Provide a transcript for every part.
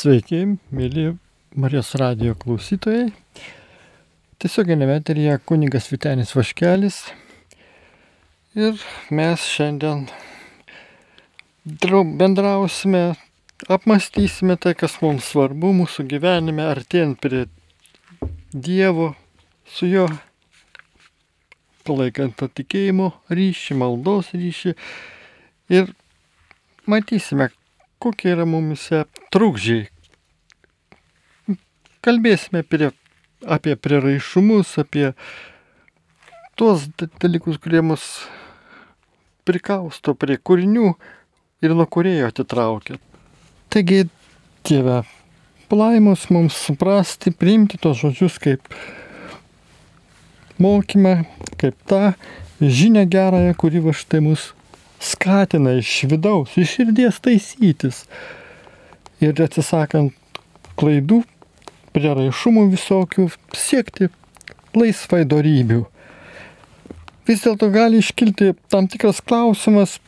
Sveiki, mėly Marijos radio klausytojai. Tiesioginėme eteryje kunigas Vitenis Vaškelis. Ir mes šiandien bendrausime, apmastysime tai, kas mums svarbu mūsų gyvenime, artėjant prie Dievo, su juo palaikant tą tikėjimo ryšį, maldos ryšį. Ir matysime, kokie yra mumise trukdžiai. Kalbėsime apie, apie prieraišumus, apie tuos dalykus, kurie mus prikausto prie kūrinių ir nuo kurėjo atitraukia. Taigi, Dieve, palaimos mums suprasti, priimti tos žodžius kaip mokymą, kaip tą žinę gerąją, kuri va štai mus skatina iš vidaus, iš širdies taisytis. Ir atsisakant klaidų, prieraišumų visokių, siekti laisvai darybių. Vis dėlto gali iškilti tam tikras klausimas,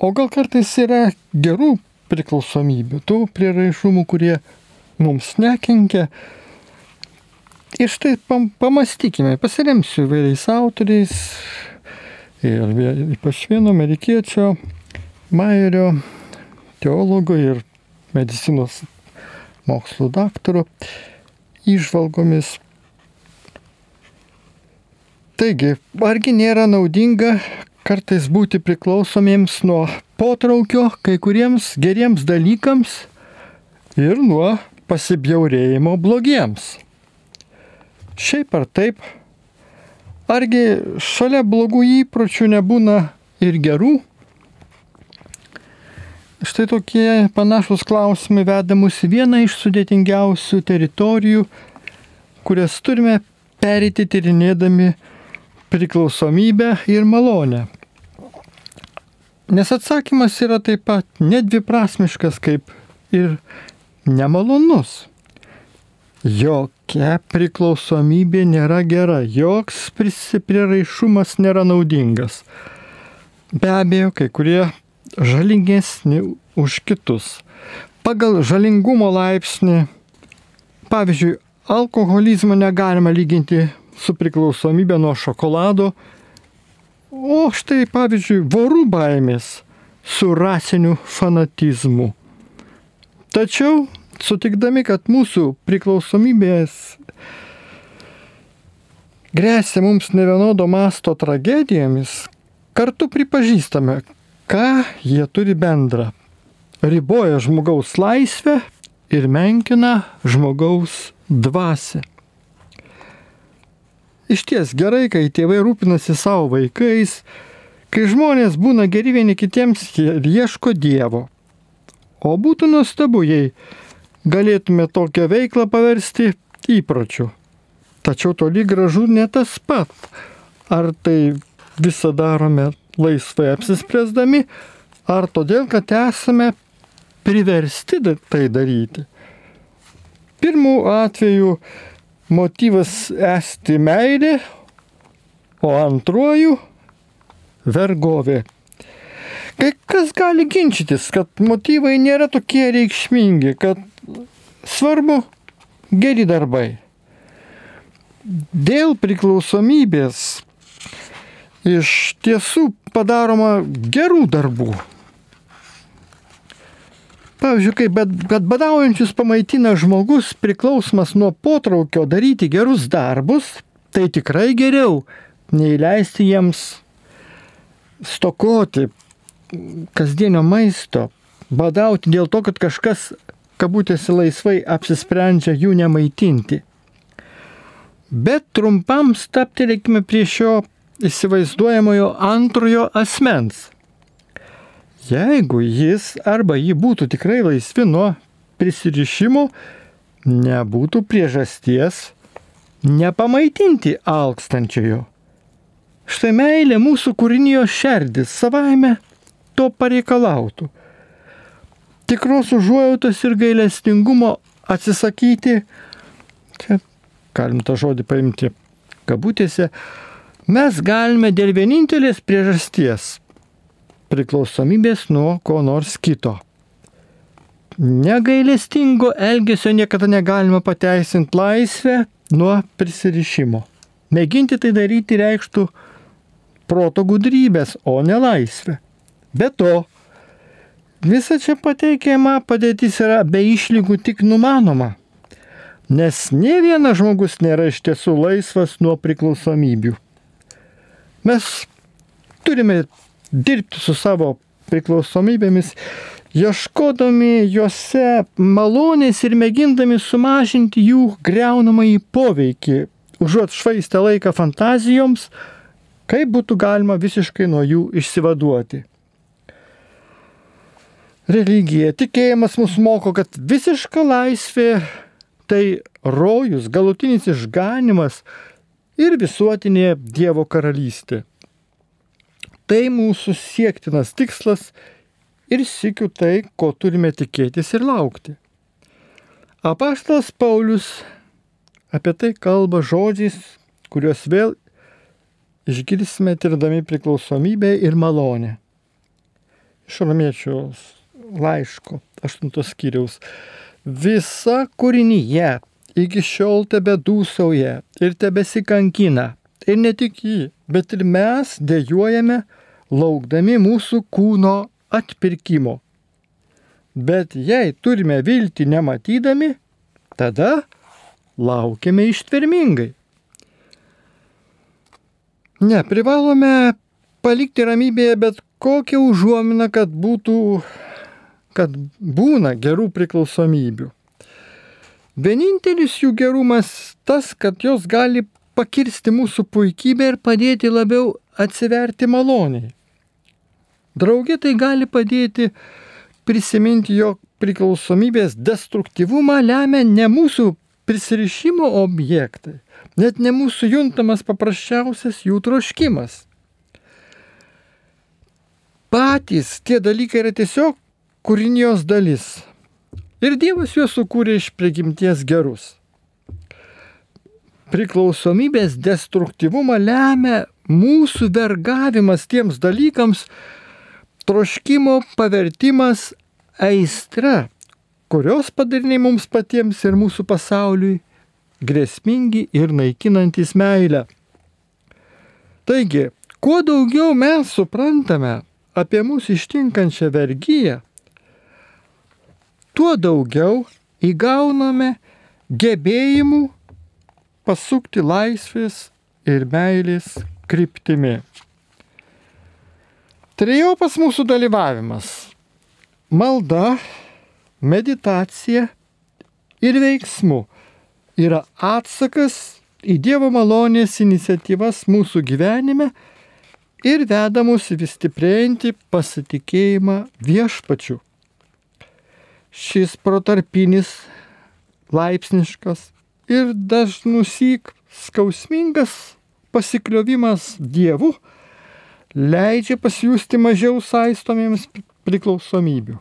o gal kartais yra gerų priklausomybių, tų prieraišumų, kurie mums nekenkia. Ir štai pam, pamastykime, pasiremsiu įvairiais autoriais, Ir ypač vieno amerikiečio, Mairio, teologo ir medicinos mokslų daktaro išvalgomis. Taigi, argi nėra naudinga kartais būti priklausomiems nuo potraukio kai kuriems geriems dalykams ir nuo pasibjaurėjimo blogiems. Šiaip ar taip, Argi šalia blogų įpročių nebūna ir gerų? Štai tokie panašus klausimai veda mus į vieną iš sudėtingiausių teritorijų, kurias turime perėti tyrinėdami priklausomybę ir malonę. Nes atsakymas yra taip pat nedviprasmiškas kaip ir nemalonus. Jokia priklausomybė nėra gera, joks prisipriraišumas nėra naudingas. Be abejo, kai kurie žalingesni už kitus. Pagal žalingumo laipsnį, pavyzdžiui, alkoholizmą negalima lyginti su priklausomybė nuo šokolado, o štai, pavyzdžiui, vorų baimės su rasiniu fanatizmu. Tačiau sutikdami, kad mūsų priklausomybės grėsia mums nevienodo masto tragedijomis, kartu pripažįstame, ką jie turi bendra. Riboja žmogaus laisvę ir menkina žmogaus dvasę. Iš ties gerai, kai tėvai rūpinasi savo vaikais, kai žmonės būna geri vieni kitiems ir ieško Dievo. O būtų nuostabu, jei galėtume tokią veiklą paversti įpročiu. Tačiau toli gražu ne tas pat. Ar tai visą darome laisvai apsispręsdami, ar todėl, kad esame priversti tai daryti. Pirmų atveju motyvas esti meilė, o antruoju vergovė. Kai kas gali ginčytis, kad motyvai nėra tokie reikšmingi, kad Svarbu geri darbai. Dėl priklausomybės iš tiesų padaroma gerų darbų. Pavyzdžiui, kai bad, kad badaujančius pamaitina žmogus priklausomas nuo potraukio daryti gerus darbus, tai tikrai geriau nei leisti jiems stokoti kasdienio maisto, badauti dėl to, kad kažkas kabutėse laisvai apsisprendžia jų nemaitinti. Bet trumpam staptelėkime prie šio įsivaizduojamojo antrojo asmens. Jeigu jis arba ji būtų tikrai laisvi nuo prisirišimo, nebūtų priežasties nepamaitinti alkstančiojo. Štai meilė mūsų kūrinio šerdis savaime to pareikalautų tikros užuojautos ir gailestingumo atsisakyti, čia galim tą žodį paimti kabutėse, mes galime dėl vienintelės priežasties - priklausomybės nuo ko nors kito. negailestingo elgesio niekada negalima pateisinti laisvę nuo prisirišimo. Mėginti tai daryti reikštų proto gudrybės, o ne laisvę. Be to, visa čia pateikiama padėtis yra be išlygų tik numanoma, nes ne vienas žmogus nėra iš tiesų laisvas nuo priklausomybių. Mes turime dirbti su savo priklausomybėmis, ieškodami juose malonės ir mėgindami sumažinti jų greunamąjį poveikį, užuot švaistę laiką fantazijoms, kaip būtų galima visiškai nuo jų išsivaduoti. Religija, tikėjimas mus moko, kad visiška laisvė tai rojus, galutinis išganimas ir visuotinė Dievo karalystė. Tai mūsų siektinas tikslas ir sikiu tai, ko turime tikėtis ir laukti. Apaštalas Paulius apie tai kalba žodžiais, kuriuos vėl išgirsime tirdami priklausomybę ir malonę. Iš romiečių laiško 8 skyriaus. Visa kūrinyje iki šiol tebe dūsauja ir tebesikankina. Ir ne tik jį, bet ir mes dėjojame, laukdami mūsų kūno atpirkimo. Bet jei turime viltį nematydami, tada laukiame ištvermingai. Ne, privalome palikti ramybėje bet kokią užuominą, kad būtų, kad būna gerų priklausomybių. Vienintelis jų gerumas tas, kad jos gali pakirsti mūsų puikybę ir padėti labiau atsiverti maloniai. Draugė tai gali padėti prisiminti, jog priklausomybės destruktyvumą lemia ne mūsų prisirišimo objektai, net ne mūsų juntamas paprasčiausias jų troškimas. Patys tie dalykai yra tiesiog kūrinijos dalis. Ir Dievas juos sukūrė iš prigimties gerus. Priklausomybės destruktyvumą lemia mūsų vergavimas tiems dalykams, troškimo pavertimas aistra, kurios padariniai mums patiems ir mūsų pasauliui grėsmingi ir naikinantis meilę. Taigi, kuo daugiau mes suprantame apie mūsų ištinkančią vergyją, tuo daugiau įgauname gebėjimų pasukti laisvės ir meilės kryptimi. Trejopas mūsų dalyvavimas - malda, meditacija ir veiksmu yra atsakas į Dievo malonės iniciatyvas mūsų gyvenime ir veda mus vis stiprėjantį pasitikėjimą viešpačiu. Šis protarpinis, laipsniškas ir dažnusyk skausmingas pasikliovimas Dievu leidžia pasijusti mažiau saistomiems priklausomybių.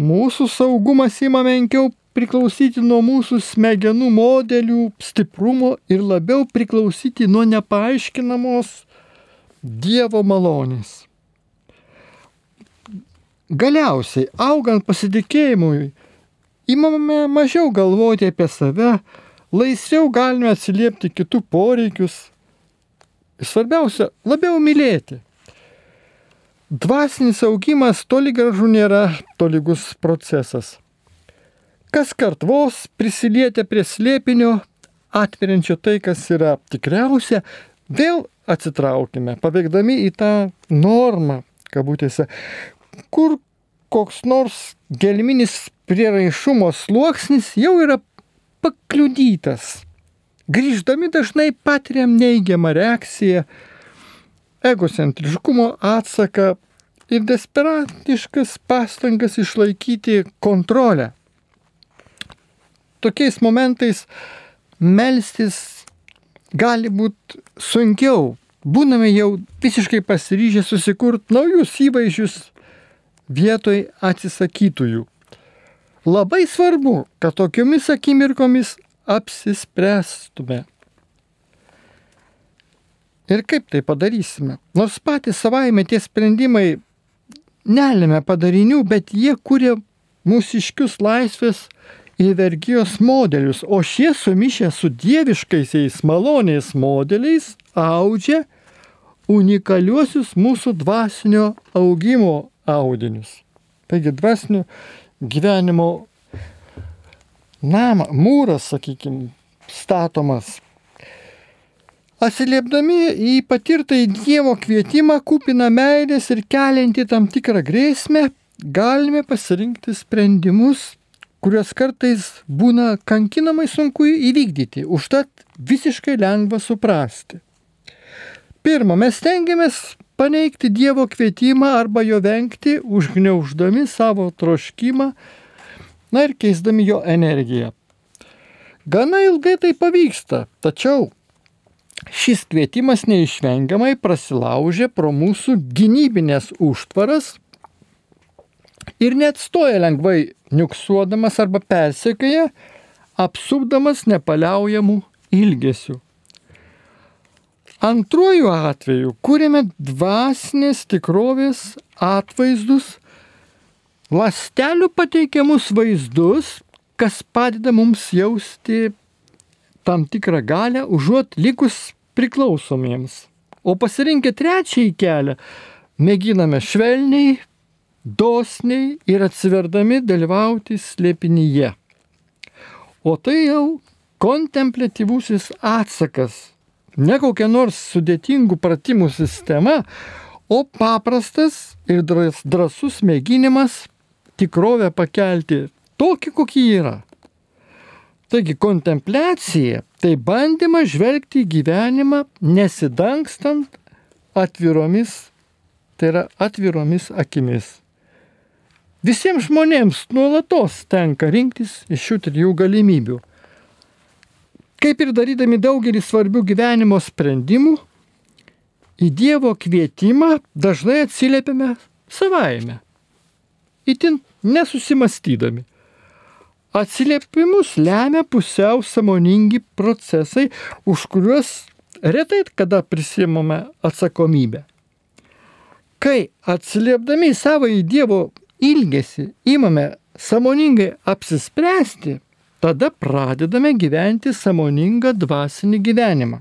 Mūsų saugumas ima menkiau priklausyti nuo mūsų smegenų modelių stiprumo ir labiau priklausyti nuo nepaaiškinamos Dievo malonės. Galiausiai, augant pasitikėjimui, imame mažiau galvoti apie save, laisviau galime atsiliepti kitų poreikius Svarbiausia, labiau mylėti. Dvasinis augimas toli gražu nėra tolygus procesas. Kas kart vos prisilietę prie slėpinio, atveriančio tai, kas yra tikriausia, vėl atsitraukime, paveikdami į tą normą, kabutėse, kur koks nors gelminis prieraišumo sluoksnis jau yra pakliudytas, Grįždami dažnai patiriam neigiamą reakciją, egocentriškumo atsaką ir desperatiškas pastangas išlaikyti kontrolę. Tokiais momentais melstis gali būti sunkiau. Būname jau visiškai pasiryžę susikurti naujus įvaizdžius vietoj atsisakytųjų. Labai svarbu, kad tokiomis akimirkomis apsispręstume. Ir kaip tai padarysime? Nors patys savaime tie sprendimai nelėmė padarinių, bet jie kūrė mūsiškius laisvės ir vergyjos modelius, o šie sumišę su dieviškaisiais malonės modeliais audžia unikaliuosius mūsų dvasinio augimo audinius. Taigi dvasinio gyvenimo namą, mūras, sakykime, statomas. Atsiliepdami į patirtą į Dievo kvietimą, kupina meilės ir kelianti tam tikrą grėsmę, galime pasirinkti sprendimus, kuriuos kartais būna kankinamai sunku įvykdyti, užtat visiškai lengva suprasti. Pirma, mes tengiamės paneigti Dievo kvietimą arba jo vengti, užgneuždami savo troškimą, na ir keisdami jo energiją. Gana ilgai tai pavyksta, tačiau šis kvietimas neišvengiamai prasilaužė pro mūsų gynybinės užtvaras ir net stoja lengvai niuksuodamas arba persekioja, apsupdamas nepaliaujamų ilgesių. Antruoju atveju kūrėme dvasinės tikrovės atvaizdus, lastelių pateikiamus vaizdus, kas padeda mums jausti tam tikrą galę, užuot likus priklausomiems. O pasirinkę trečiąjį kelią, mėginame švelniai, dosniai ir atsiverdami dalyvauti slėpinyje. O tai jau kontemplatyvusis atsakas ne kokia nors sudėtingų pratimų sistema, o paprastas ir drasus mėginimas tikrovę pakelti tokį, kokį yra. Taigi kontempliacija tai bandymas žvelgti į gyvenimą nesidangstant atviromis, tai yra atviromis akimis. Visiems žmonėms nuolatos tenka rinktis iš šių trijų galimybių Kaip ir darydami daugelį svarbių gyvenimo sprendimų, į Dievo kvietimą dažnai atsiliepiame savaime, itin nesusimastydami. Atsiliepimus lemia pusiau samoningi procesai, už kuriuos retai kada prisimame atsakomybę. Kai atsiliepdami savo į Dievo ilgesį imame samoningai apsispręsti, tada pradedame gyventi samoningą dvasinį gyvenimą.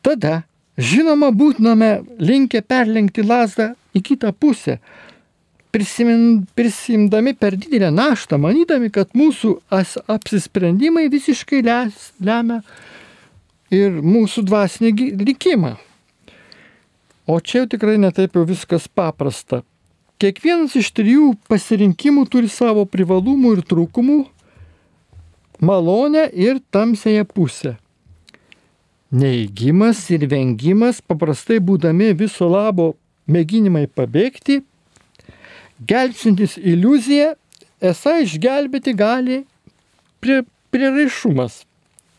Tada, žinoma, būtume linkę perlenkti lasdą į kitą pusę, prisimdami per didelę naštą, manydami, kad mūsų apsisprendimai visiškai lemia ir mūsų dvasinį likimą. O čia jau tikrai netaip jau viskas paprasta. Kiekvienas iš trijų pasirinkimų turi savo privalumų ir trūkumų, malonę ir tamsėje pusę. Neįgymas ir vengimas paprastai būdami viso labo mėginimai pabėgti, gelbsintis iliuziją, esą išgelbėti gali priraišumas.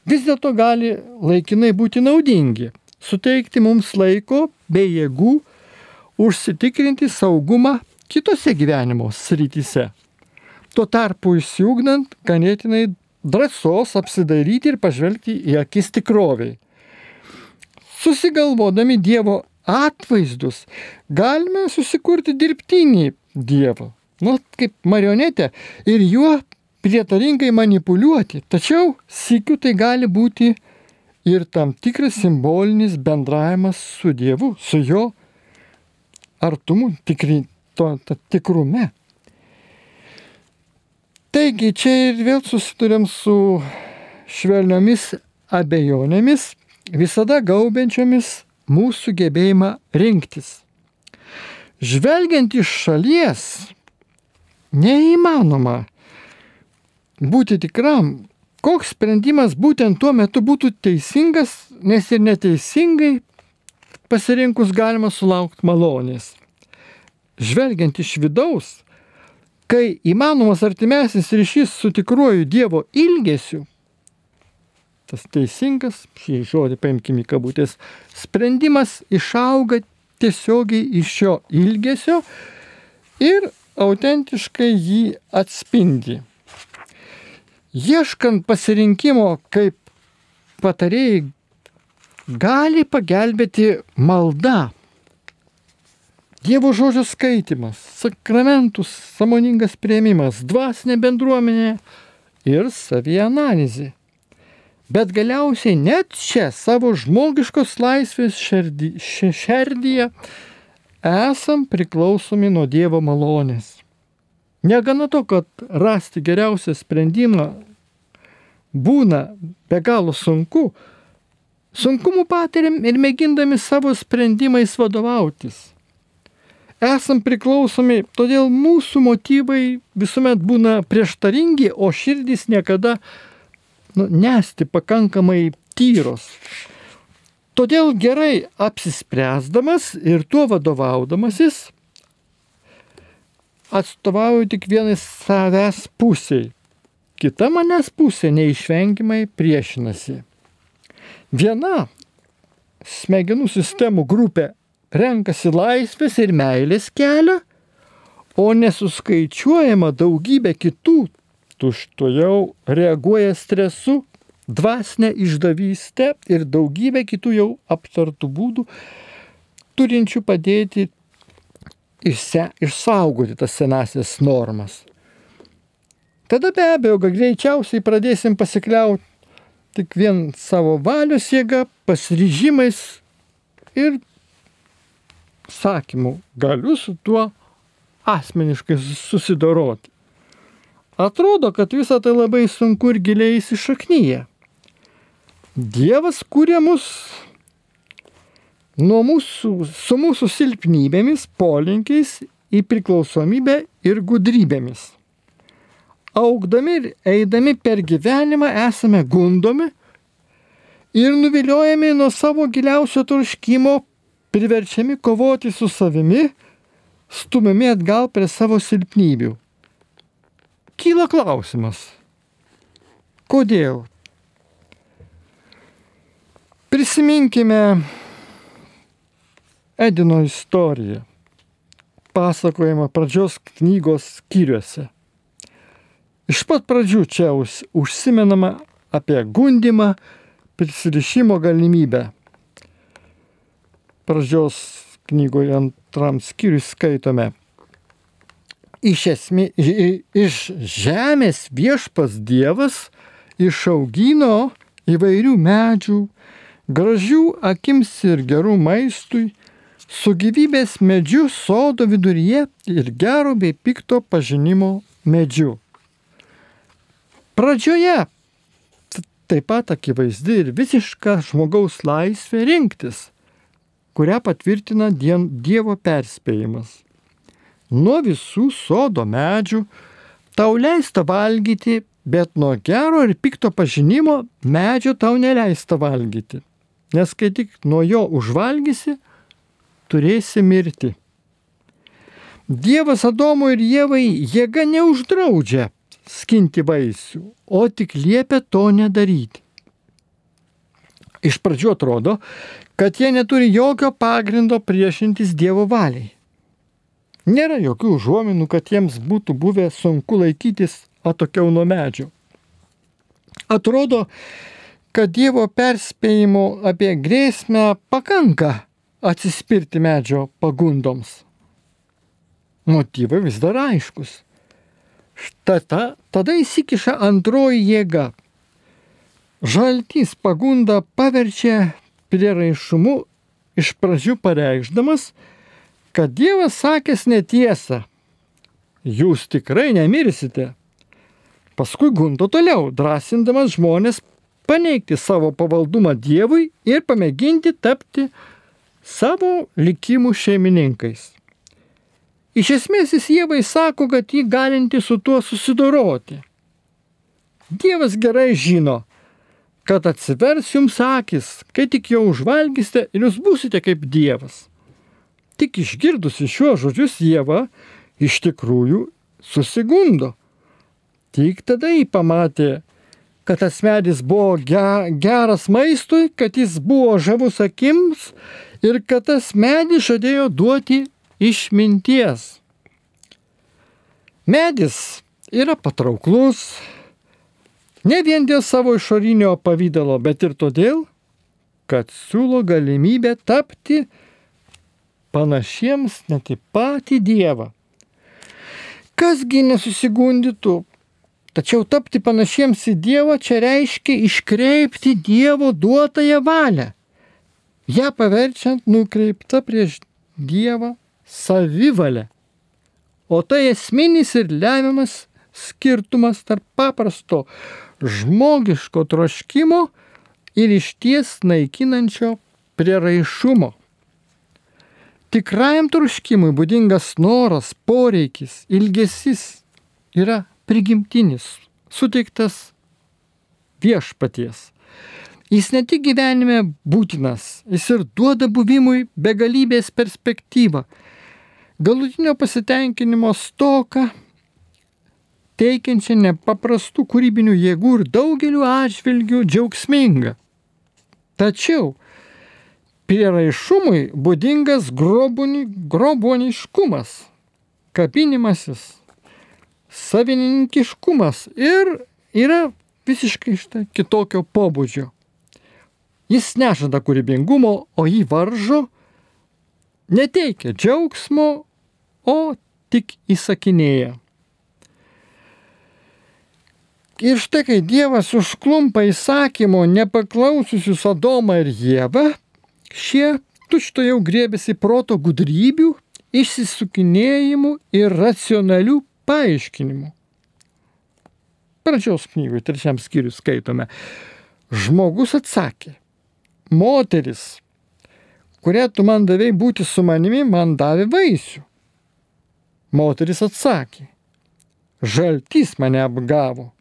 Vis dėlto gali laikinai būti naudingi, suteikti mums laiko bei jėgų užsitikrinti saugumą kitose gyvenimo srityse. Tuo tarpu įsiūgnant ganėtinai drąsos apsidaryti ir pažvelgti į akis tikroviai. Susigalvodami Dievo atvaizdus galime susikurti dirbtinį Dievą, nu, kaip marionetę, ir juo prietaringai manipuliuoti. Tačiau sikiu tai gali būti ir tam tikras simbolinis bendravimas su Dievu, su jo artumu, tikri, to, tikrume. Taigi čia ir vėl susidurėm su švelniomis abejonėmis, visada gaubiančiomis mūsų gebėjimą rinktis. Žvelgiant iš šalies, neįmanoma būti tikram, koks sprendimas būtent tuo metu būtų teisingas, nes ir neteisingai pasirinkus galima sulaukti malonės žvelgiant iš vidaus, kai įmanomas artimesnis ryšys su tikruoju Dievo ilgesiu, tas teisingas, šį žodį paimkime kabutės, sprendimas išauga tiesiogiai iš šio ilgesio ir autentiškai jį atspindi. Ieškant pasirinkimo kaip patarėjai gali pagelbėti malda Dievo žodžio skaitimas, sakramentus, samoningas prieimimas, dvasinė bendruomenė ir savianalizė. Bet galiausiai net čia savo žmogiškos laisvės šerdyje esam priklausomi nuo Dievo malonės. Negana to, kad rasti geriausią sprendimą būna be galo sunku, sunkumų patiriam ir mėgindami savo sprendimais vadovautis. Esam priklausomi, todėl mūsų motyvai visuomet būna prieštaringi, o širdys niekada nu, nesti pakankamai tyros. Todėl gerai apsispręsdamas ir tuo vadovaudamasis atstovauju tik vienai savęs pusiai. Kita manęs pusė neišvengiamai priešinasi. Viena smegenų sistemų grupė renkasi laisvės ir meilės kelią, o nesuskaičiuojama daugybė kitų tuštojau reaguoja stresu, dvasinę išdavystę ir daugybę kitų jau aptartų būdų, turinčių padėti išse, išsaugoti tas senasias normas. Tada be abejo, kad greičiausiai pradėsim pasikliauti tik vien savo valios jėga, pasiryžimais ir sakymu, galiu su tuo asmeniškai susidoroti. Atrodo, kad visa tai labai sunku ir giliai įsišaknyje. Dievas kūrė mus nuo mūsų, su mūsų silpnybėmis, polinkiais į priklausomybę ir gudrybėmis. Augdami ir eidami per gyvenimą esame gundomi ir nuviliojami nuo savo giliausio troškimo, priverčiami kovoti su savimi, stumiami atgal prie savo silpnybių kyla klausimas, kodėl? Prisiminkime Edino istoriją, pasakojimą pradžios knygos skyriuose. Iš pat pradžių čia užsimenama apie gundimą, prisirišimo galimybę. Pradžios knygoje antram skyriui skaitome iš esmė, iš žemės viešpas Dievas išaugino įvairių medžių, gražių akims ir gerų maistui, su gyvybės medžiu sodo viduryje ir gero bei pikto pažinimo medžiu. Pradžioje taip pat akivaizdi ir visiška žmogaus laisvė rinktis, kurią patvirtina Dievo perspėjimas nuo visų sodo medžių, tau leista valgyti, bet nuo gero ir pikto pažinimo medžio tau neleista valgyti. Nes kai tik nuo jo užvalgysi, turėsi mirti. Dievas Adomo ir Jėvai jėga neuždraudžia skinti vaisių, o tik liepia to nedaryti. Iš pradžių atrodo, kad jie neturi jokio pagrindo priešintis Dievo valiai. Nėra jokių užuominų, kad jiems būtų buvę sunku laikytis atokiau nuo medžio. Atrodo, kad Dievo perspėjimo apie grėsmę pakanka atsispirti medžio pagundoms. Motyvai vis dar aiškus. Tada, tada įsikiša antroji jėga. Žaltys pagundą paverčia prieraišumu iš pradžių pareikšdamas, kad Dievas sakęs netiesą. Jūs tikrai nemirsite. Paskui gundo toliau, drąsindamas žmonės paneigti savo pavaldumą Dievui ir pamėginti tapti savo likimų šeimininkais. Iš esmės jis Dievai sako, kad jį galinti su tuo susidoroti. Dievas gerai žino, kad atsivers jums akis, kai tik jau užvalgysite ir jūs būsite kaip Dievas. Tik išgirdusi šiuos žodžius Jėva iš tikrųjų susigundo. Tik tada jį pamatė, kad tas medis buvo geras maistui, kad jis buvo žavus akims ir kad tas medis žadėjo duoti išminties. Medis yra patrauklus ne vien dėl savo išorinio pavydalo, bet ir todėl, kad siūlo galimybę tapti panašiems net į patį Dievą. Kasgi nesusigundytų, tačiau tapti panašiems į Dievą čia reiškia iškreipti Dievo duotąją valią, ją paverčiant nukreipta prieš Dievą savivalę. O tai esminis ir lemiamas skirtumas tarp paprasto žmogiško troškimo ir išties naikinančio prieraišumo. Tikrajam troškimui būdingas noras, poreikis, ilgesis yra prigimtinis, suteiktas viešpaties. Jis ne tik gyvenime būtinas, jis ir duoda buvimui begalybės perspektyvą. Galutinio pasitenkinimo stoka, teikiančią nepaprastų kūrybinių jėgų ir daugeliu atžvilgių džiaugsminga. Tačiau prieraišumui būdingas grobuni, groboniškumas, kabinimasis, savininkiškumas ir yra visiškai štai kitokio pobūdžio. Jis nežada kūrybingumo, o jį varžo, neteikia džiaugsmo, o tik įsakinėja. Ir štai kai Dievas užklumpa įsakymo nepaklausiusius Adomą ir Jėvą, šie tušto jau grėbėsi proto gudrybių, išsisukinėjimų ir racionalių paaiškinimų. Pradžios knygui, trečiam skyriui skaitome. Žmogus atsakė, moteris, kurią tu man davai būti su manimi, man davė vaisių. Moteris atsakė, žaltys mane apgavo.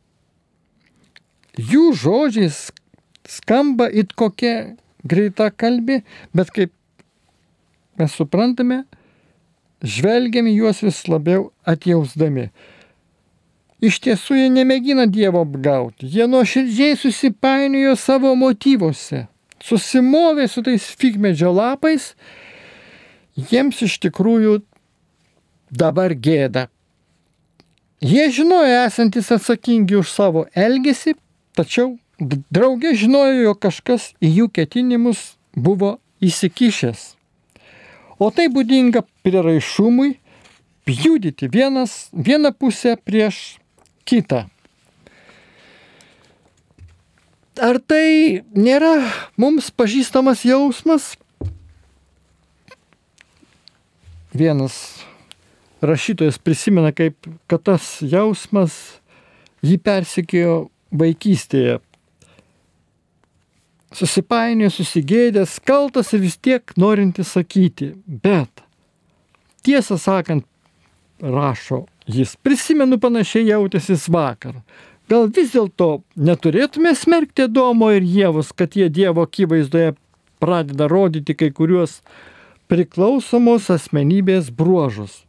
Jų žodžiais skamba it kokia greita kalbi, bet kaip mes suprantame, žvelgiame juos vis labiau atjausdami. Iš tiesų jie nemėgina Dievo apgauti, jie nuoširdžiai susipainiojo savo motyvuose susimovė su tais figmedžio lapais, jiems iš tikrųjų dabar gėda. Jie žinojo esantis atsakingi už savo elgesį, tačiau draugė žinojo, jog kažkas į jų ketinimus buvo įsikišęs. O tai būdinga priraišumui pjūdyti vienas, vieną pusę prieš kitą. Ar tai nėra mums pažįstamas jausmas? Vienas rašytojas prisimena, kaip, kad tas jausmas jį persikėjo vaikystėje. Susipainiojo, susigėdęs, kaltas ir vis tiek norinti sakyti. Bet, tiesą sakant, rašo jis, prisimenu panašiai jautėsis vakar. Gal vis dėlto neturėtume smerkti Domo ir Jėvos, kad jie Dievo akivaizdoje pradeda rodyti kai kuriuos priklausomos asmenybės bruožus.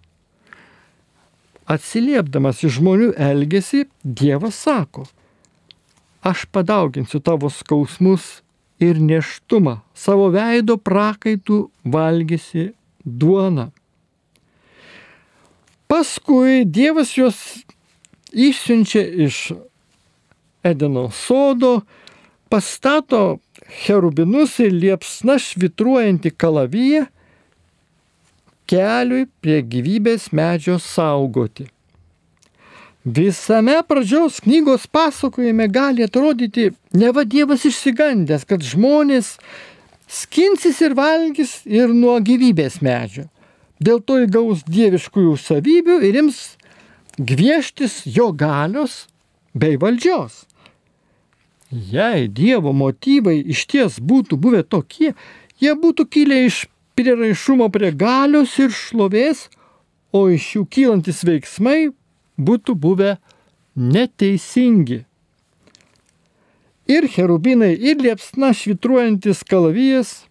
Atsiliepdamas į žmonių elgesį, Dievas sako, aš padauginsiu tavo skausmus ir neštumą, savo veido prakaitų valgysi duoną. Paskui Dievas juos išsiunčia iš Edeno sodo, pastato cherubinus ir liepsna švitruojantį kalaviją keliui prie gyvybės medžio saugoti. Visame pradžios knygos pasakojime gali atrodyti, ne va Dievas išsigandęs, kad žmonės skinsis ir valgys ir nuo gyvybės medžio. Dėl to įgaus dieviškųjų savybių ir ims gvieštis jo galios bei valdžios. Jei Dievo motyvai iš ties būtų buvę tokie, jie būtų kilę iš priraišumo prie galios ir šlovės, o iš jų kylantis veiksmai būtų buvę neteisingi. Ir cherubinai, ir liepsna švitruojantis kalavijas,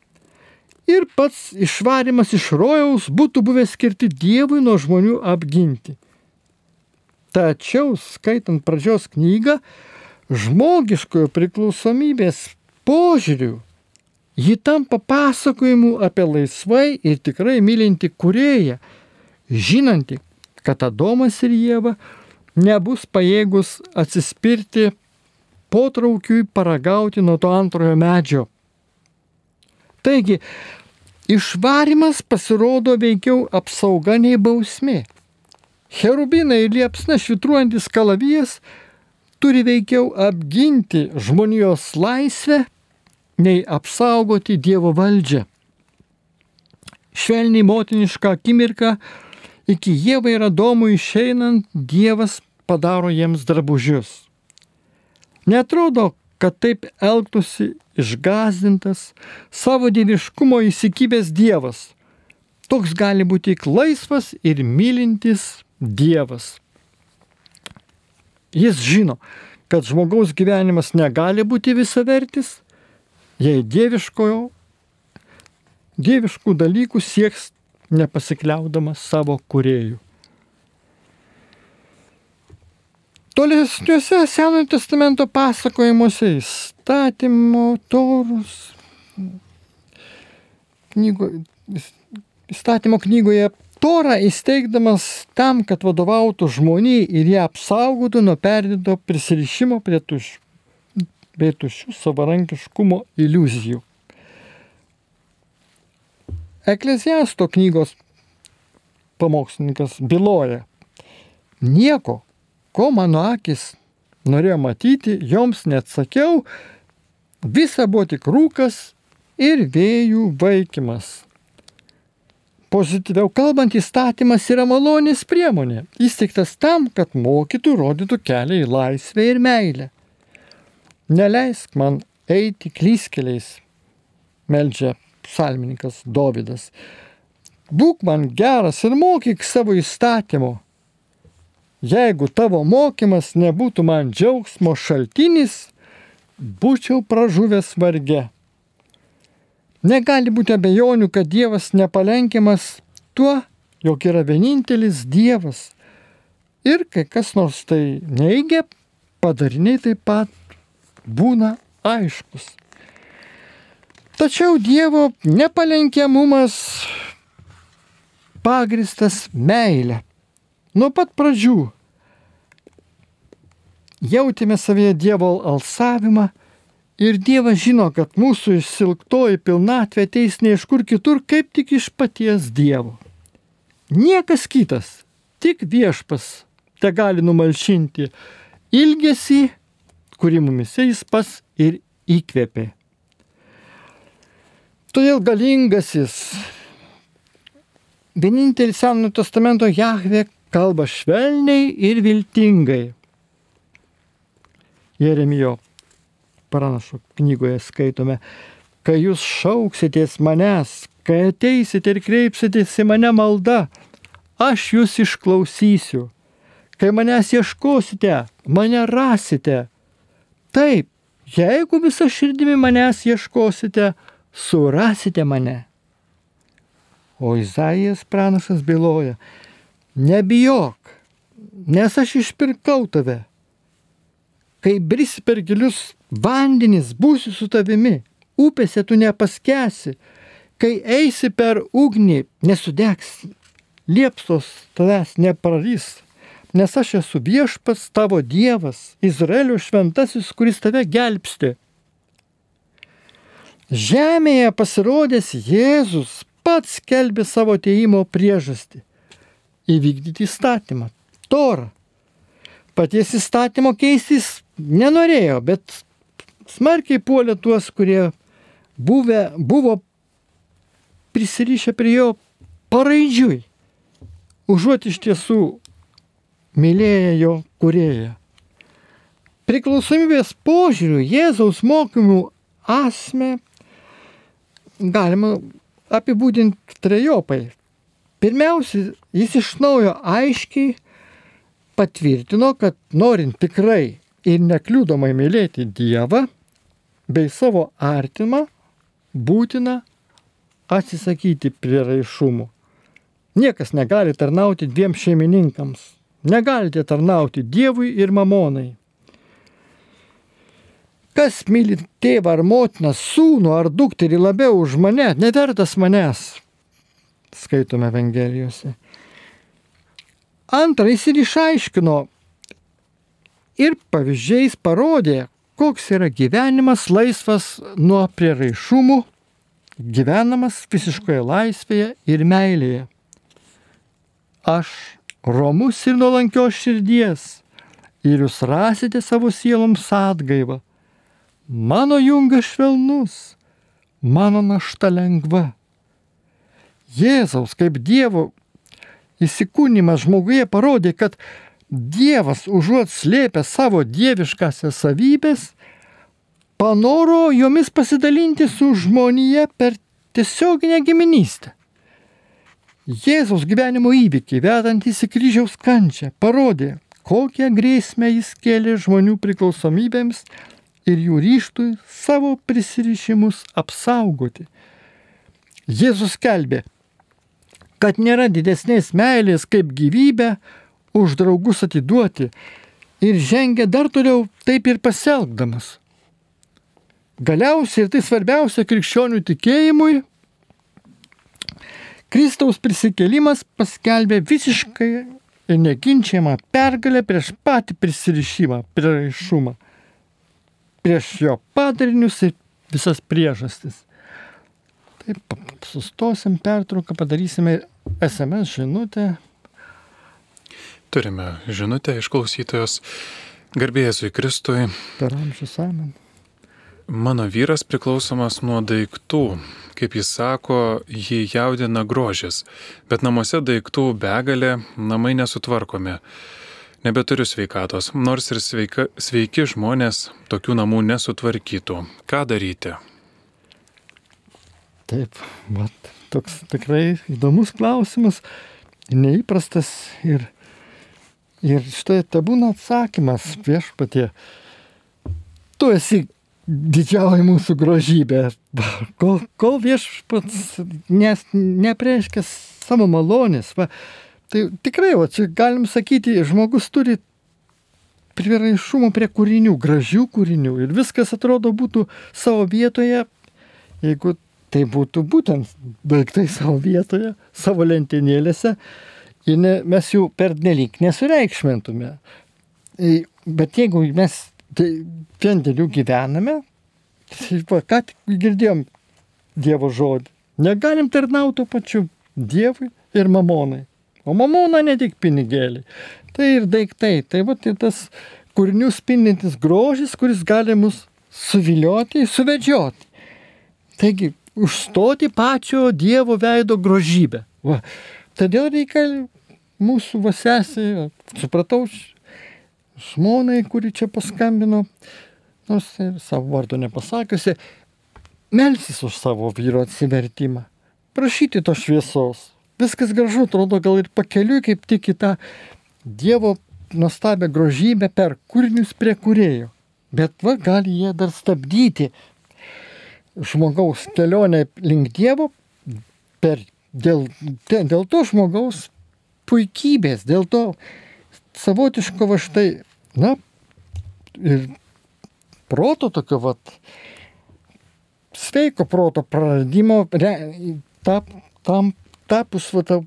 ir pats išvarimas iš rojaus būtų buvę skirti Dievui nuo žmonių apginti. Tačiau, skaitant pradžios knygą, žmogiškojo priklausomybės požiūrių, ji tampa pasakojimu apie laisvai ir tikrai mylinti kurėją, žinanti, kad Adomas ir Jėva nebus pajėgus atsispirti potraukiui paragauti nuo to antrojo medžio. Taigi, išvarimas pasirodo veikiau apsauga nei bausmė. Cherubinai ir liepsna švitruojantis kalavijas turi veikiau apginti žmonijos laisvę, nei apsaugoti Dievo valdžią. Švelniai motinišką akimirką iki Jėvai ir Adomui išeinant Dievas padaro jiems drabužius. Netrodo, kad taip elgtųsi išgazdintas, savo dieviškumo įsikibęs Dievas. Toks gali būti tik laisvas ir mylintis Dievas. Jis žino, kad žmogaus gyvenimas negali būti visavertis, jei dieviškojo, dieviškų dalykų sieks nepasikliaudamas savo kuriejų. Tolesniuose Senojo testamento pasakojimuose įstatymo, torus, knygo, įstatymo knygoje Torą įsteigdamas tam, kad vadovautų žmoniai ir ją apsaugotų nuo perdėto prisirišimo prie tuščių, bei tuščių savarankiškumo iliuzijų. Eklesiasto knygos pamokslininkas byloja, nieko, ko mano akis norėjo matyti, joms neatsakiau, visa buvo tik rūkas ir vėjų vaikimas. Pozityviau kalbant, įstatymas yra malonės priemonė, įsteigtas tam, kad mokytų, rodytų kelią į laisvę ir meilę. Neleisk man eiti klyskeliais, meldžia psalmininkas Dovydas. Būk man geras ir mokyk savo įstatymu, Jeigu tavo mokymas nebūtų man džiaugsmo šaltinis, būčiau pražuvęs varge. Negali būti abejonių, kad Dievas nepalenkiamas tuo, jog yra vienintelis Dievas. Ir kai kas nors tai neigia, padariniai taip pat būna aiškus. Tačiau Dievo nepalenkiamumas pagristas meilė. Nuo pat pradžių jautėme savyje Dievo alsavimą ir Dievas žino, kad mūsų išsilgtoji pilnatvė ateis ne iš kur kitur, kaip tik iš paties Dievo. Niekas kitas, tik viešpas te gali numalšinti ilgesį, kurį mumise jis pas ir įkvėpė. Todėl galingasis, vienintelis Senojo testamento Jahve kalba švelniai ir viltingai. Jeremijo pranašo knygoje skaitome, kai jūs šauksitės manęs, kai ateisite ir kreipsitės į mane malda, aš jūs išklausysiu. Kai manęs ieškosite, mane rasite. Taip, jeigu visą širdimi manęs ieškosite, surasite mane. O Izaijas pranašas byloja, nebijok, nes aš išpirkau tave. Kai brisi per gilius vandenis, būsiu su tavimi, upėse tu nepaskesi, kai eisi per ugnį, nesudegs, liepsos tavęs neprarys, nes aš esu viešpas tavo Dievas, Izraelio šventasis, kuris tave gelbsti. Žemėje pasirodęs Jėzus pats kelbė savo teimo priežastį įvykdyti įstatymą. Torą. Paties įstatymo keistis nenorėjo, bet smarkiai puolė tuos, kurie buvę, buvo prisirišę prie jo paraidžiui, užuot iš tiesų mylėję jo kurėją. Priklausomybės požiūrių Jėzaus mokymų asme galima apibūdinti trejopai. Pirmiausia, jis iš naujo aiškiai patvirtino, kad norint tikrai ir nekliūdomai mylėti Dievą bei savo artimą, būtina atsisakyti prieraišumų. Niekas negali tarnauti dviem šeimininkams. Negalite tarnauti Dievui ir mamonai. Kas myli tėvą ar motiną, sūnų ar dukterį labiau už mane, nevertas manęs, skaitome Evangelijose. Antra, jis ir išaiškino ir pavyzdžiais parodė, koks yra gyvenimas laisvas nuo prieraišumų, gyvenamas visiškoje laisvėje ir meilėje. Aš, romus ir nuolankios širdies, ir jūs rasite savo sieloms atgaivą. Mano jungas švelnus, mano našta lengva. Jėzaus kaip Dievo įsikūnymas žmoguje parodė, kad Dievas užuot slėpę savo dieviškasias savybės, panoro jomis pasidalinti su žmonija per tiesioginę giminystę. Jėzaus gyvenimo įvykiai, vedantys į kryžiaus kančią, parodė, kokią grėsmę jis kėlė žmonių priklausomybėms ir jų ryštui savo prisirišimus apsaugoti. Jėzus kelbė, kad nėra didesnės meilės kaip gyvybę už draugus atiduoti ir žengia dar toliau taip ir pasielgdamas. Galiausiai ir tai svarbiausia krikščionių tikėjimui, Kristaus prisikėlimas paskelbė visiškai ir neginčiamą pergalę prieš patį prisirišimą, prieraišumą, prieš jo padarinius ir visas priežastis. Taip, sustosim pertrauką, padarysime SMS žinutę. Turime žinutę iš klausytojos. Garbėjėsui Kristui. Per amžius amen. Mano vyras priklausomas nuo daiktų. Kaip jis sako, jį jaudina grožis, bet namuose daiktų begalė, namai nesutvarkomi. Nebeturiu sveikatos, nors ir sveika, sveiki žmonės tokių namų nesutvarkytų. Ką daryti? Taip, mat, toks tikrai įdomus klausimas, neįprastas ir, ir štai te būna atsakymas viešpatie. Tu esi didžioji mūsų grožybė. Kol, kol viešpats nes, nepreiškia savo malonės, va, tai tikrai, va, čia galim sakyti, žmogus turi priraišumo prie kūrinių, gražių kūrinių ir viskas atrodo būtų savo vietoje, jeigu tai būtų būtent daiktai savo vietoje, savo lentynėlėse ir ne, mes jų per nelik nesureikšmintume. Bet jeigu mes tai vien dėl jų gyvename. Tai va, ką tik girdėjom Dievo žodį. Negalim tarnauti pačiu Dievui ir mamonai. O mamona ne tik pinigėliai. Tai ir daiktai. Tai va, tai tas kūrinių spindintis grožis, kuris gali mus suvilioti, suvedžioti. Taigi, užstoti pačio Dievo veido grožybę. Va. Todėl reikia mūsų vasesį, supratau, žmonai, kuri čia paskambino, nors ir savo vardo nepasakiusi, melsis už savo vyro atsivertimą, prašyti tos šviesos. Viskas gražu, atrodo, gal ir pakeliui kaip tik į tą Dievo nuostabią grožybę per kūrinius prie kurėjo. Bet va, gali jie dar stabdyti žmogaus kelionę link Dievo per, dėl, dėl to žmogaus puikybės, dėl to savotiško va štai, na, ir proto tokio, va, sveiko proto praradimo, re, tap, tam tapus, va,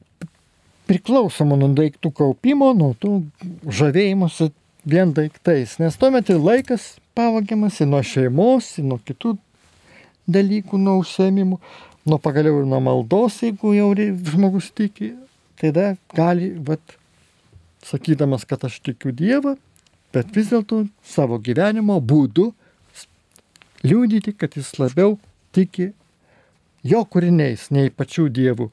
priklausoma nuo daiktų kaupimo, nuo tų žavėjimuose vien daiktais. Nes tuomet ir laikas pavagiamas ir nuo šeimos, ir nuo kitų dalykų, nuo užsiemimų, nuo pagaliau ir nuo maldos, jeigu jau žmogus tiki, tada gali, vat, sakydamas, kad aš tikiu Dievą, bet vis dėlto savo gyvenimo būdu liūdyti, kad jis labiau tiki jo kūriniais, nei pačių dievų.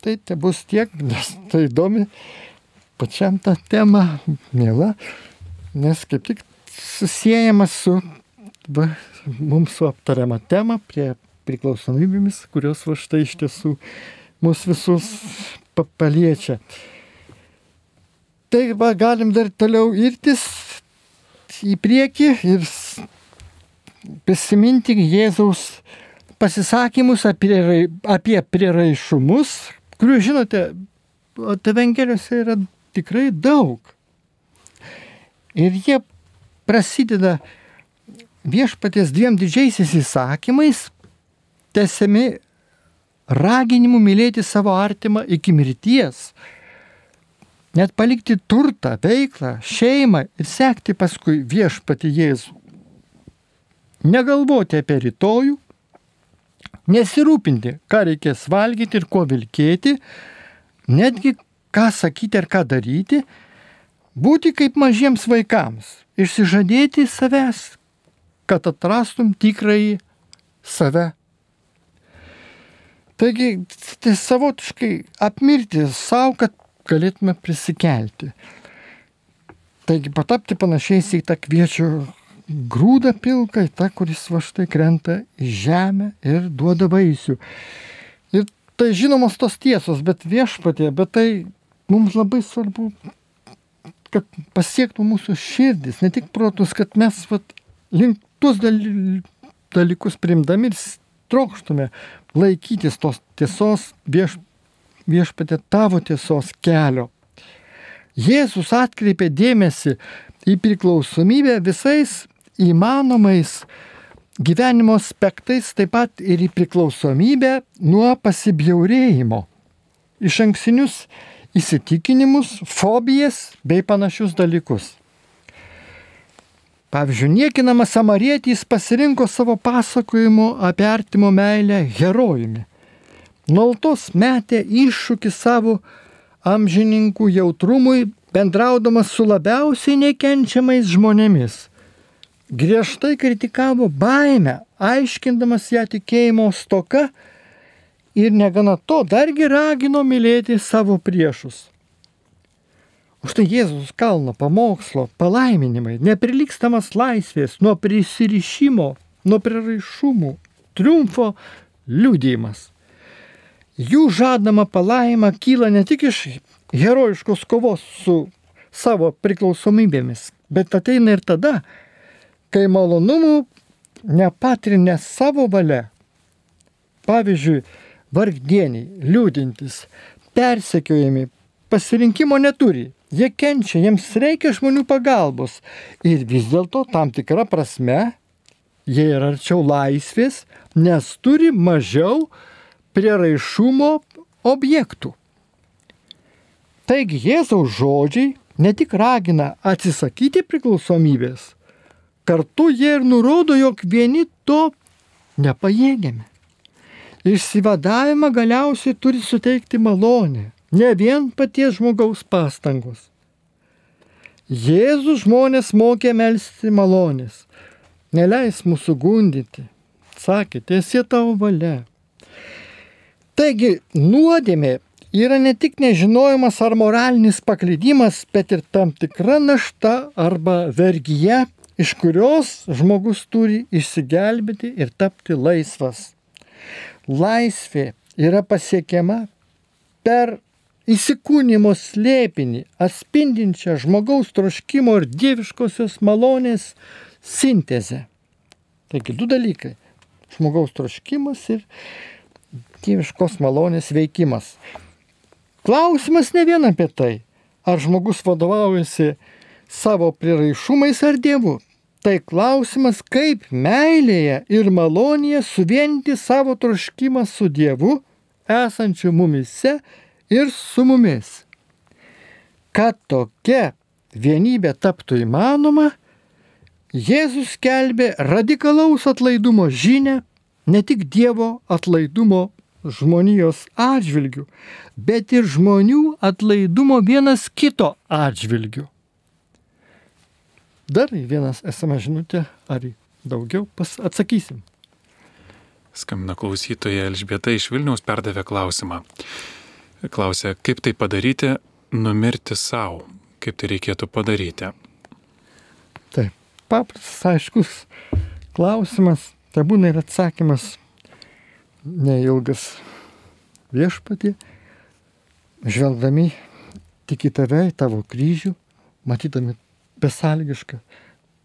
Tai te bus tiek, nes tai įdomi pačiam tą temą, mėla, nes kaip tik susijęjamas su va, mums su aptariama tema prie priklausomybėmis, kurios va štai iš tiesų mus visus paliečia. Tai va, galim dar toliau irtis į priekį ir prisiminti Jėzaus pasisakymus apie, apie prieraišumus, kurių, žinote, Evangelijose yra tikrai daug. Ir jie prasideda viešpaties dviem didžiaisiais įsakymais, tęsiami raginimu mylėti savo artimą iki mirties net palikti turtą, veiklą, šeimą ir sekti paskui viešpati Jėzų. Negalvoti apie rytojų, Nesirūpinti, ką reikės valgyti ir kuo vilkėti, netgi ką sakyti ar ką daryti, būti kaip mažiems vaikams, išsižadėti savęs, kad atrastum tikrąjį save. Taigi, tai savotiškai apmirti savo, kad galėtume prisikelti. Taigi patapti panašiais į tą kviečių grūdą pilką, į tą, kuris va štai krenta į žemę ir duoda vaisių. Ir tai žinomos tos tiesos, bet viešpatė, bet tai mums labai svarbu, kad pasiektų mūsų širdis, ne tik protus, kad mes vat, link tuos dalykus primdami ir trokštume laikytis tos tiesos vieš, viešpatė tavo tiesos kelio. Jėzus atkreipė dėmesį į priklausomybę visais įmanomais gyvenimo aspektais, taip pat ir į priklausomybę nuo pasibjaurėjimo, iš anksinius įsitikinimus, fobijas bei panašius dalykus. Pavyzdžiui, niekinamas samarietis pasirinko savo pasakojimu apie artimo meilę herojumi. Nuoltos metė iššūkį savo amžininkų jautrumui, bendraudamas su labiausiai nekenčiamais žmonėmis. Griežtai kritikavo baimę, aiškindamas ją tikėjimo stoka ir negana to dargi ragino mylėti savo priešus. Už tai Jėzus kalno pamokslo palaiminimai, neprilykstamas laisvės nuo prisirišimo, nuo prieraišumų, triumfo liūdėjimas. Jų žadama palaima kyla ne tik iš herojiškos kovos su savo priklausomybėmis, bet ateina ir tada, kai malonumų nepatrinė savo valia. Pavyzdžiui, vargdieniai, liūdintis, persekiojami, pasirinkimo neturi, Jie kenčia, jiems reikia žmonių pagalbos. Ir vis dėlto tam tikrą prasme jie yra arčiau laisvės, nes turi mažiau prieraišumo objektų. Taigi Jėzaus žodžiai ne tik ragina atsisakyti priklausomybės, kartu jie ir nurodo, jog vieni to nepajėgiame. Išsivadavimą galiausiai turi suteikti malonė, ne vien paties žmogaus pastangos. Jėzus žmonės mokė melstį malonės, neleis mūsų gundyti, sakė, tiesie tavo valia. Taigi, nuodėmė yra ne tik nežinojimas ar moralinis paklydimas, bet ir tam tikra našta arba vergyje, iš kurios žmogus turi išsigelbėti ir tapti laisvas. Laisvė yra pasiekiama per įsikūnymo slėpinį, atspindinčią žmogaus troškimo ir dieviškosios malonės sintezę. Taigi du dalykai - žmogaus troškimas ir dieviškos malonės veikimas. Klausimas ne vien apie tai, ar žmogus vadovaujasi savo priraišumais ar dievu. Tai klausimas, kaip meilėje ir malonėje suvienyti savo troškimą su Dievu, esančiu mumise ir su mumis. Kad tokia vienybė taptų įmanoma, Jėzus kelbė radikalaus atlaidumo žinę ne tik Dievo atlaidumo žmonijos atžvilgių, bet ir žmonių atlaidumo vienas kito atžvilgių. Dar vienas esame žinutė, ar daugiau pas atsakysim. Skambina klausytoja Elžbieta iš Vilniaus perdavė klausimą. Klausia, kaip tai padaryti, numirti savo, kaip tai reikėtų padaryti. Taip, paprastas, aiškus klausimas, tai būna ir atsakymas neilgas viešpatį, žvelgdami tik į tave, į tavo kryžių, matydami besalgišką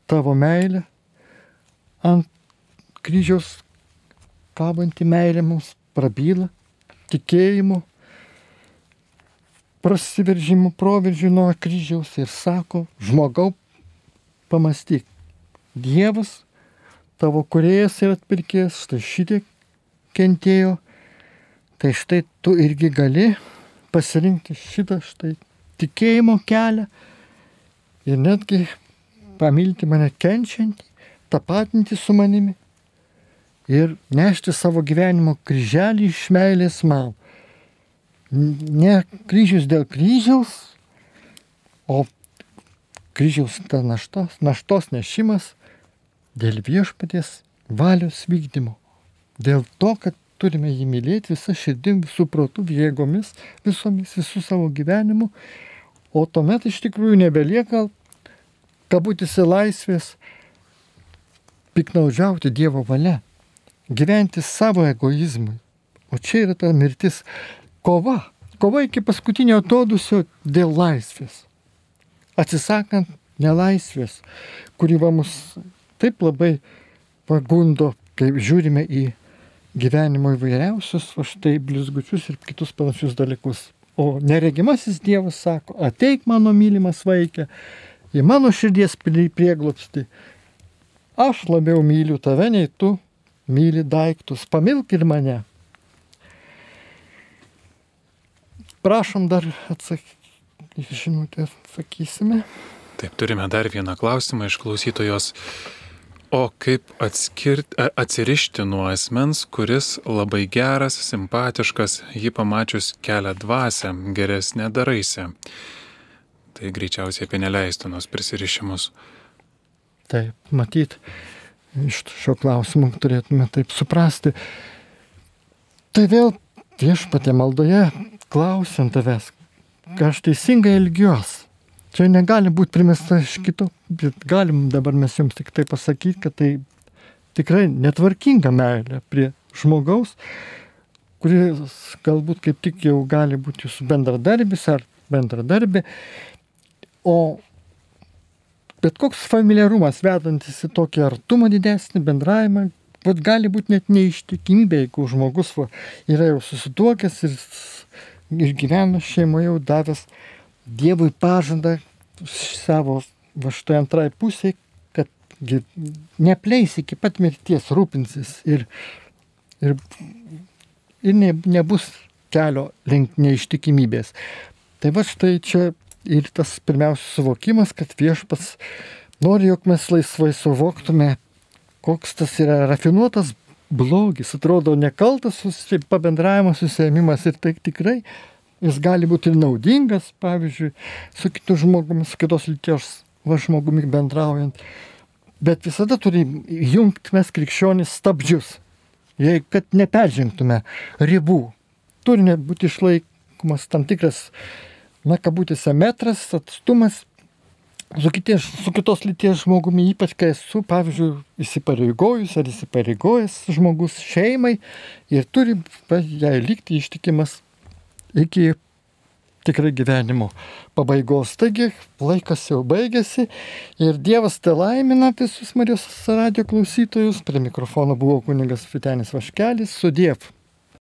tavo meilę, ant kryžiaus kabanti meilė mums prabyla tikėjimu, prasiveržimų proveržių nuo kryžiaus ir sako, žmogau, pamastyk, Dievas, tavo kuriejas ir atpirkėjas, štai šitiek kentėjo, tai štai tu irgi gali pasirinkti šitą štai tikėjimo kelią ir netgi pamilti mane kenčiantį, tapatinti su manimi. ir nešti savo gyvenimo kryželį iš meilės man. Ne kryžius dėl kryžiaus, o kryžiaus ta naštos, naštos nešimas dėl viešpaties valios vykdymo. Dėl to, kad turime jį mylėti visą širdim, visų protų, jėgomis, visomis, visų savo gyvenimu. O tuomet iš tikrųjų nebelieka kabutėse laisvės piknaudžiauti Dievo valia gyventi savo egoizmui. O čia yra ta mirtis kova. Kova iki paskutinio atodusio dėl laisvės. Atsisakant nelaisvės, kuri va mus taip labai pagundo, kai žiūrime į gyvenimo įvairiausius, o štai blizgučius ir kitus panašius dalykus. O neregimasis Dievas sako, ateik mano mylimas vaikė, į mano širdies prieglopsti. Aš labiau myliu tave nei tu myli daiktus, pamilk ir mane. Prašom dar atsakyti, žinutę sakysime. Taip, turime dar vieną klausimą iš klausytojos. O kaip atskirti, atsirišti nuo asmens, kuris labai geras, simpatiškas, jį pamačius kelia dvasę, geresnė daraise. Tai greičiausiai apie neleistinos prisirišimus. Taip, matyt, iš šio klausimo turėtume taip suprasti. Tai vėl viešpatė maldoje klausiant tavęs, ką aš teisingai elgiuosi. Čia negali būti primesta iš kito, bet galim dabar mes jums tik tai pasakyti, kad tai tikrai netvarkinga meilė prie žmogaus, kuris galbūt kaip tik jau gali būti jūsų bendradarbis ar bendradarbė, o bet koks familiarumas vedantis į tokį artumą didesnį, bendravimą, vat gali būti net neištikimybė, jeigu žmogus va, yra jau susituokęs ir, ir gyvena šeimoje jau davęs Dievui pažadą savo va štai antrai pusiai, kad nepleis iki pat mirties rūpinsis ir, ir, ir ne, nebus kelio link neištikimybės. Tai va štai čia ir tas pirmiausia suvokimas, kad viešpas nori, jog mes laisvai suvoktume, koks tas yra rafinuotas blogis, atrodo nekaltas pabendravimas, susėmimas ir tai tikrai jis gali būti ir naudingas, pavyzdžiui, su kitu žmogumi, su kitos lyties va žmogumi bendraujant. Bet visada turi jungti mes krikščionys stabdžius, jei kad neperžengtume ribų. Turi būti išlaikomas tam tikras na, kabutėse metras, atstumas su, kities, su kitos lyties žmogumi, ypač kai esu, pavyzdžiui, įsipareigojus ar įsipareigojęs žmogus šeimai ir turi jai likti ištikimas iki tikrai gyvenimo pabaigos. Taigi laikas jau baigėsi ir Dievas te laimina visus Marijos radio klausytojus. Prie mikrofono buvo kuningas Vitenis Vaškelis. Sudėv.